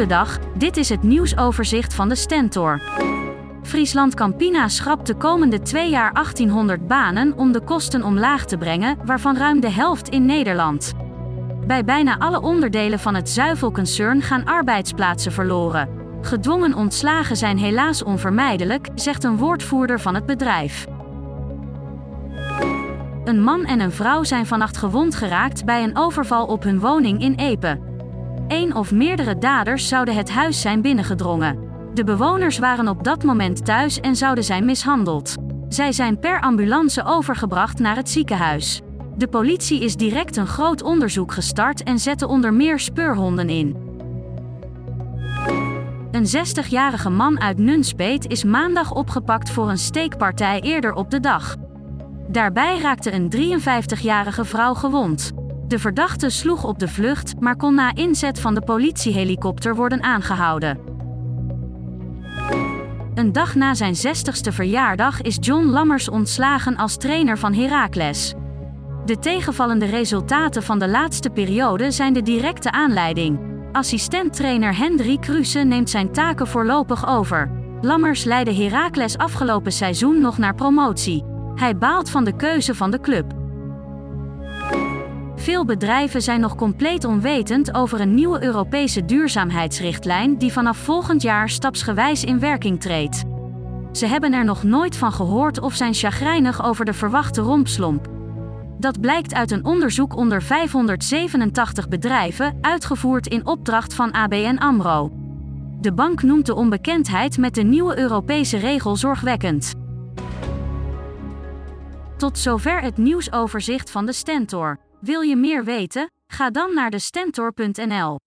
Goedendag, dit is het nieuwsoverzicht van de Stentor. Friesland Campina schrapt de komende twee jaar 1800 banen om de kosten omlaag te brengen, waarvan ruim de helft in Nederland. Bij bijna alle onderdelen van het zuivelconcern gaan arbeidsplaatsen verloren. Gedwongen ontslagen zijn helaas onvermijdelijk, zegt een woordvoerder van het bedrijf. Een man en een vrouw zijn vannacht gewond geraakt bij een overval op hun woning in Epe. Eén of meerdere daders zouden het huis zijn binnengedrongen. De bewoners waren op dat moment thuis en zouden zijn mishandeld. Zij zijn per ambulance overgebracht naar het ziekenhuis. De politie is direct een groot onderzoek gestart en zette onder meer speurhonden in. Een 60-jarige man uit Nunspeet is maandag opgepakt voor een steekpartij eerder op de dag. Daarbij raakte een 53-jarige vrouw gewond. De verdachte sloeg op de vlucht, maar kon na inzet van de politiehelikopter worden aangehouden. Een dag na zijn 60ste verjaardag is John Lammers ontslagen als trainer van Heracles. De tegenvallende resultaten van de laatste periode zijn de directe aanleiding. Assistenttrainer Hendrik Kruse neemt zijn taken voorlopig over. Lammers leidde Heracles afgelopen seizoen nog naar promotie. Hij baalt van de keuze van de club. Veel bedrijven zijn nog compleet onwetend over een nieuwe Europese duurzaamheidsrichtlijn die vanaf volgend jaar stapsgewijs in werking treedt. Ze hebben er nog nooit van gehoord of zijn chagrijnig over de verwachte rompslomp. Dat blijkt uit een onderzoek onder 587 bedrijven, uitgevoerd in opdracht van ABN Amro. De bank noemt de onbekendheid met de nieuwe Europese regel zorgwekkend. Tot zover het nieuwsoverzicht van de Stentor. Wil je meer weten? Ga dan naar de stentor.nl.